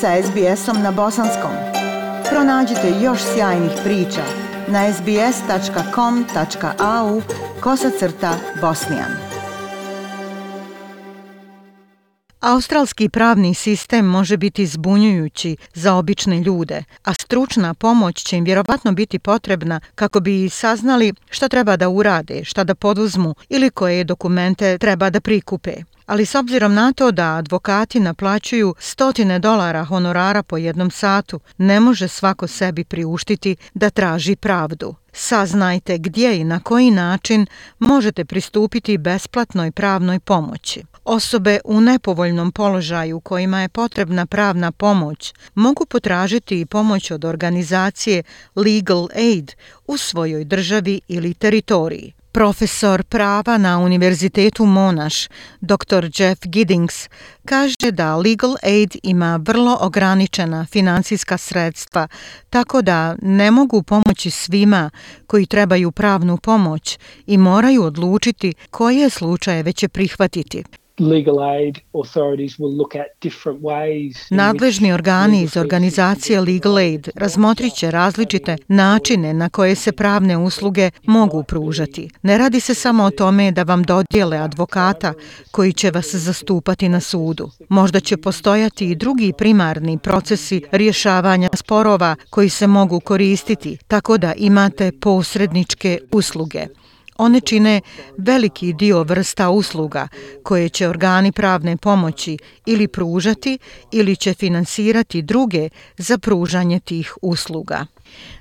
sa SBS-om na bosanskom. Pronađite još sjajnih priča na sbs.com.au kosacrta bosnijan. Australski pravni sistem može biti zbunjujući za obične ljude, a stručna pomoć će im vjerovatno biti potrebna kako bi saznali šta treba da urade, šta da poduzmu ili koje dokumente treba da prikupe ali s obzirom na to da advokati naplaćuju stotine dolara honorara po jednom satu, ne može svako sebi priuštiti da traži pravdu. Saznajte gdje i na koji način možete pristupiti besplatnoj pravnoj pomoći. Osobe u nepovoljnom položaju kojima je potrebna pravna pomoć mogu potražiti i pomoć od organizacije Legal Aid u svojoj državi ili teritoriji. Profesor prava na Univerzitetu Monash, dr. Jeff Giddings, kaže da Legal Aid ima vrlo ograničena financijska sredstva, tako da ne mogu pomoći svima koji trebaju pravnu pomoć i moraju odlučiti koje slučajeve će prihvatiti. Nadležni organi iz organizacije Legal Aid razmotrit će različite načine na koje se pravne usluge mogu pružati. Ne radi se samo o tome da vam dodijele advokata koji će vas zastupati na sudu. Možda će postojati i drugi primarni procesi rješavanja sporova koji se mogu koristiti, tako da imate posredničke usluge. One čine veliki dio vrsta usluga koje će organi pravne pomoći ili pružati ili će finansirati druge za pružanje tih usluga.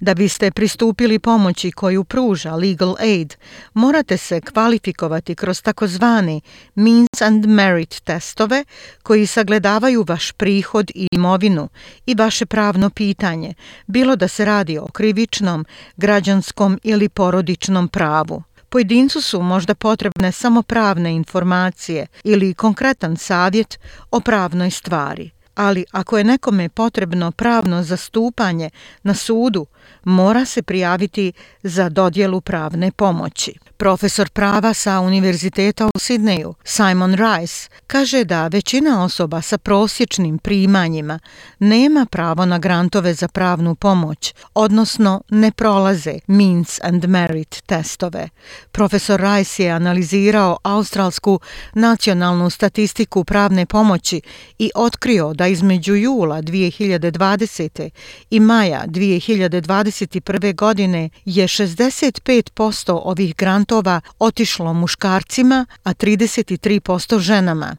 Da biste pristupili pomoći koju pruža Legal Aid, morate se kvalifikovati kroz takozvane Means and Merit testove koji sagledavaju vaš prihod i imovinu i vaše pravno pitanje, bilo da se radi o krivičnom, građanskom ili porodičnom pravu. Pojedincu su možda potrebne samo pravne informacije ili konkretan savjet o pravnoj stvari ali ako je nekome potrebno pravno zastupanje na sudu, mora se prijaviti za dodjelu pravne pomoći. Profesor prava sa Univerziteta u Sidneju, Simon Rice, kaže da većina osoba sa prosječnim primanjima nema pravo na grantove za pravnu pomoć, odnosno ne prolaze Means and Merit testove. Profesor Rice je analizirao australsku nacionalnu statistiku pravne pomoći i otkrio da između jula 2020. i maja 2021. godine je 65% ovih grantova otišlo muškarcima, a 33% ženama.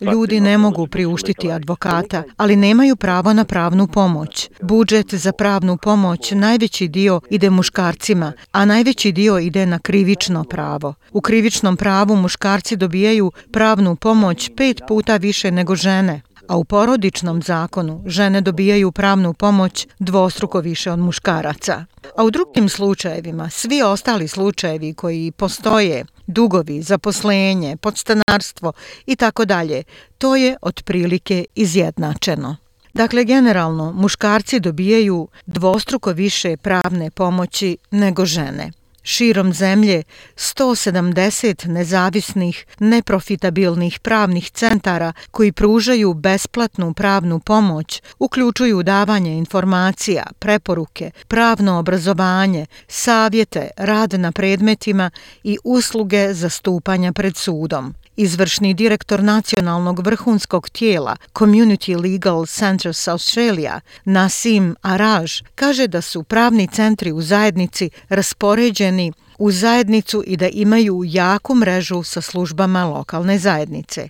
Ljudi ne mogu priuštiti advokata, ali nemaju pravo na pravnu pomoć. Budžet za pravnu pomoć najveći dio ide muškarcima, a najveći dio ide na krivično pravo. U krivičnom pravu muškarci dobijaju pravnu pomoć pet puta više nego žene a u porodičnom zakonu žene dobijaju pravnu pomoć dvostruko više od muškaraca. A u drugim slučajevima, svi ostali slučajevi koji postoje, dugovi, zaposlenje, podstanarstvo i tako dalje, to je otprilike izjednačeno. Dakle, generalno, muškarci dobijaju dvostruko više pravne pomoći nego žene širom zemlje 170 nezavisnih, neprofitabilnih pravnih centara koji pružaju besplatnu pravnu pomoć, uključuju davanje informacija, preporuke, pravno obrazovanje, savjete, rad na predmetima i usluge zastupanja pred sudom. Izvršni direktor nacionalnog vrhunskog tijela Community Legal Centers Australia, Nasim Araj, kaže da su pravni centri u zajednici raspoređeni u zajednicu i da imaju jaku mrežu sa službama lokalne zajednice.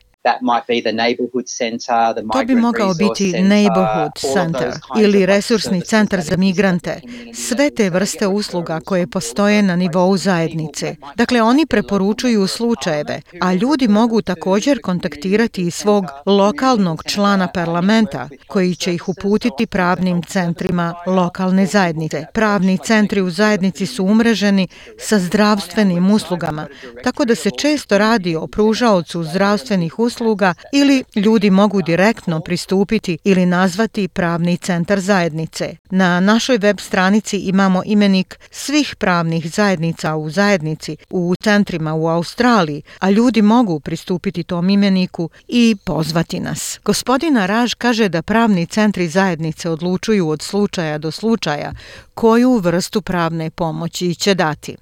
To bi mogao biti neighborhood center ili resursni centar za migrante. Sve te vrste usluga koje postoje na nivou zajednice. Dakle, oni preporučuju slučajeve, a ljudi mogu također kontaktirati i svog lokalnog člana parlamenta koji će ih uputiti pravnim centrima lokalne zajednice. Pravni centri u zajednici su umreženi sa zdravstvenim uslugama, tako da se često radi o pružaocu zdravstvenih usluga usluga ili ljudi mogu direktno pristupiti ili nazvati pravni centar zajednice. Na našoj web stranici imamo imenik svih pravnih zajednica u zajednici u centrima u Australiji, a ljudi mogu pristupiti tom imeniku i pozvati nas. Gospodina Raž kaže da pravni centri zajednice odlučuju od slučaja do slučaja koju vrstu pravne pomoći će dati.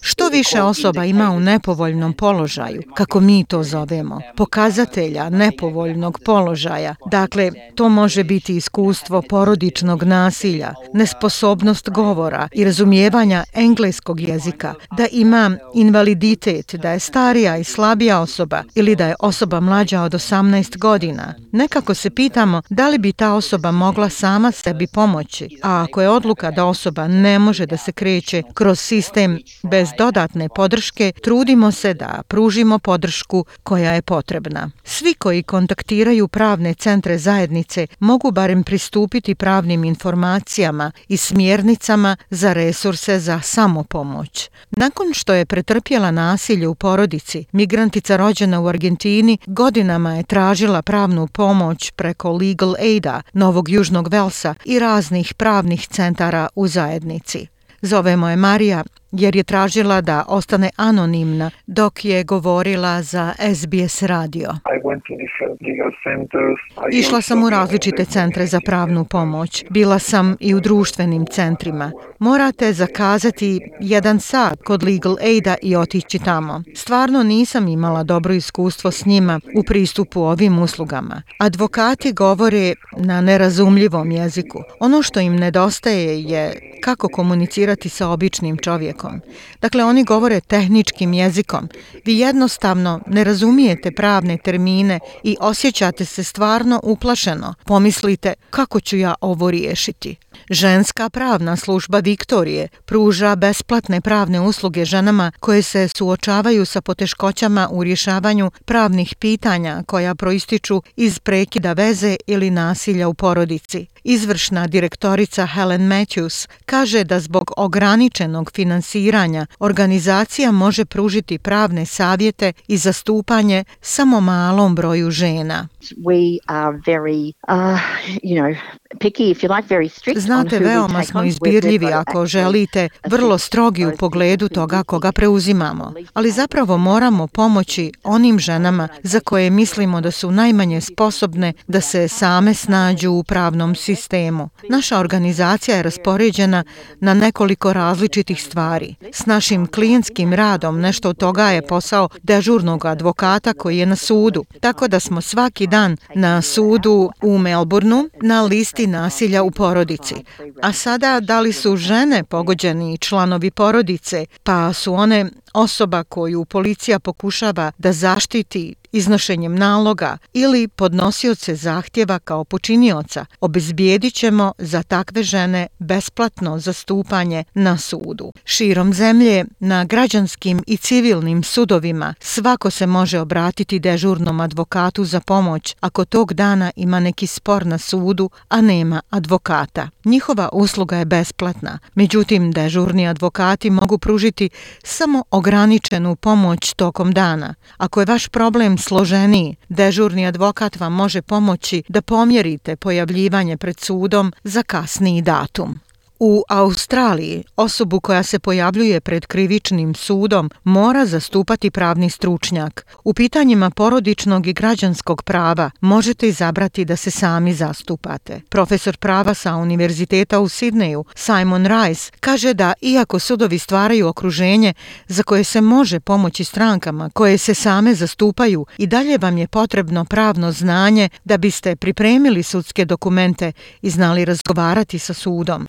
Što više osoba ima u nepovoljnom položaju, kako mi to zovemo, pokazatelja nepovoljnog položaja, dakle, to može biti iskustvo porodičnog nasilja, nesposobnost govora i razumijevanja engleskog jezika, da ima invaliditet, da je starija i slabija osoba ili da je osoba mlađa od 18 godina. Nekako se pitamo da li bi ta osoba mogla sama sebi pomoći, a ako je odluka da osoba ne može da se kreće kroz sistem bez dodatne podrške, trudimo se da pružimo podršku koja je potrebna. Svi koji kontaktiraju pravne centre zajednice mogu barem pristupiti pravnim informacijama i smjernicama za resurse za samopomoć. Nakon što je pretrpjela nasilje u porodici, migrantica rođena u Argentini godinama je tražila pravnu pomoć preko Legal Aida, Novog Južnog Velsa i raznih pravnih centara u zajednici. Zovemo je Marija jer je tražila da ostane anonimna dok je govorila za SBS radio. Išla sam u različite centre za pravnu pomoć. Bila sam i u društvenim centrima. Morate zakazati jedan sat kod Legal Aida i otići tamo. Stvarno nisam imala dobro iskustvo s njima u pristupu ovim uslugama. Advokati govore na nerazumljivom jeziku. Ono što im nedostaje je kako komunicirati sa običnim čovjekom. Dakle, oni govore tehničkim jezikom. Vi jednostavno ne razumijete pravne termine i osjećate se stvarno uplašeno. Pomislite, kako ću ja ovo riješiti? Ženska pravna služba Viktorije pruža besplatne pravne usluge ženama koje se suočavaju sa poteškoćama u rješavanju pravnih pitanja koja proističu iz prekida veze ili nasilja u porodici. Izvršna direktorica Helen Matthews kaže da zbog ograničenog finansiranja organizacija može pružiti pravne savjete i zastupanje samo malom broju žena. We are very, uh, you know, Znate, veoma smo izbirljivi ako želite, vrlo strogi u pogledu toga koga preuzimamo. Ali zapravo moramo pomoći onim ženama za koje mislimo da su najmanje sposobne da se same snađu u pravnom sistemu sistemu. Naša organizacija je raspoređena na nekoliko različitih stvari. S našim klijentskim radom nešto od toga je posao dežurnog advokata koji je na sudu. Tako da smo svaki dan na sudu u Melbourneu na listi nasilja u porodici. A sada da li su žene pogođeni članovi porodice, pa su one osoba koju policija pokušava da zaštiti iznošenjem naloga ili podnosioce zahtjeva kao počinioca, obezbijedit ćemo za takve žene besplatno zastupanje na sudu. Širom zemlje, na građanskim i civilnim sudovima, svako se može obratiti dežurnom advokatu za pomoć ako tog dana ima neki spor na sudu, a nema advokata. Njihova usluga je besplatna, međutim dežurni advokati mogu pružiti samo ograničenu pomoć tokom dana. Ako je vaš problem složeniji, dežurni advokat vam može pomoći da pomjerite pojavljivanje pred sudom za kasniji datum. U Australiji osobu koja se pojavljuje pred krivičnim sudom mora zastupati pravni stručnjak. U pitanjima porodičnog i građanskog prava možete izabrati da se sami zastupate. Profesor prava sa Univerziteta u Sidneju, Simon Rice, kaže da iako sudovi stvaraju okruženje za koje se može pomoći strankama koje se same zastupaju i dalje vam je potrebno pravno znanje da biste pripremili sudske dokumente i znali razgovarati sa sudom.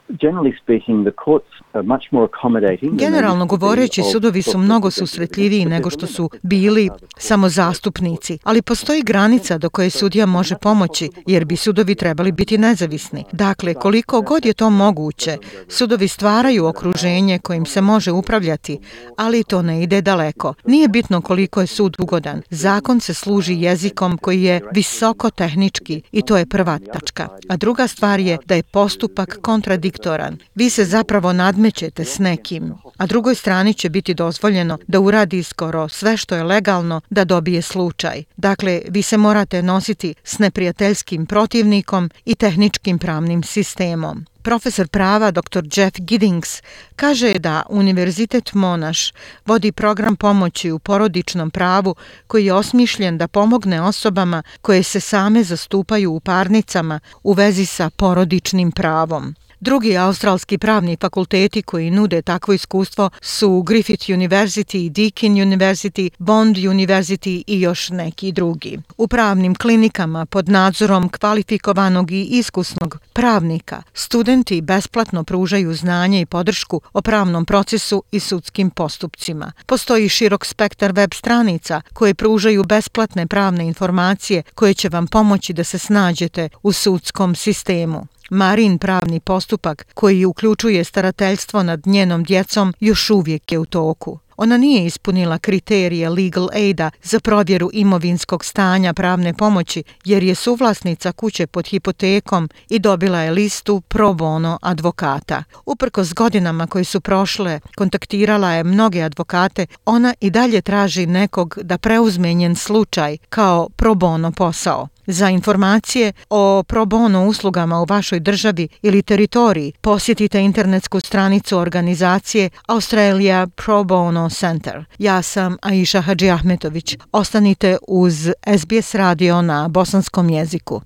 Generalno govoreći, sudovi su mnogo susretljiviji nego što su bili samo zastupnici, ali postoji granica do koje sudija može pomoći, jer bi sudovi trebali biti nezavisni. Dakle, koliko god je to moguće, sudovi stvaraju okruženje kojim se može upravljati, ali to ne ide daleko. Nije bitno koliko je sud ugodan. Zakon se služi jezikom koji je visoko tehnički i to je prva tačka. A druga stvar je da je postupak kontradiktoran. Vi se zapravo nadmećete s nekim, a drugoj strani će biti dozvoljeno da uradi skoro sve što je legalno da dobije slučaj. Dakle, vi se morate nositi s neprijateljskim protivnikom i tehničkim pravnim sistemom. Profesor prava dr. Jeff Giddings kaže da Univerzitet Monaš vodi program pomoći u porodičnom pravu koji je osmišljen da pomogne osobama koje se same zastupaju u parnicama u vezi sa porodičnim pravom. Drugi australski pravni fakulteti koji nude takvo iskustvo su Griffith University, Deakin University, Bond University i još neki drugi. U pravnim klinikama pod nadzorom kvalifikovanog i iskusnog pravnika studenti besplatno pružaju znanje i podršku o pravnom procesu i sudskim postupcima. Postoji širok spektar web stranica koje pružaju besplatne pravne informacije koje će vam pomoći da se snađete u sudskom sistemu. Marin pravni postupak koji uključuje starateljstvo nad njenom djecom još uvijek je u toku. Ona nije ispunila kriterije legal aida za provjeru imovinskog stanja pravne pomoći jer je suvlasnica kuće pod hipotekom i dobila je listu pro bono advokata. Uprko s godinama koji su prošle, kontaktirala je mnoge advokate, ona i dalje traži nekog da preuzme njen slučaj kao pro bono posao. Za informacije o pro bono uslugama u vašoj državi ili teritoriji posjetite internetsku stranicu organizacije Australia Pro Bono Center. Ja sam Aisha Hadži Ahmetović. Ostanite uz SBS radio na bosanskom jeziku.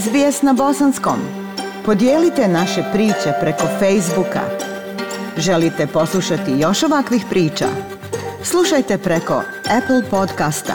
SBS na bosanskom. Podijelite naše priče preko Facebooka. Želite poslušati još ovakvih priča? Slušajte preko Apple podcasta,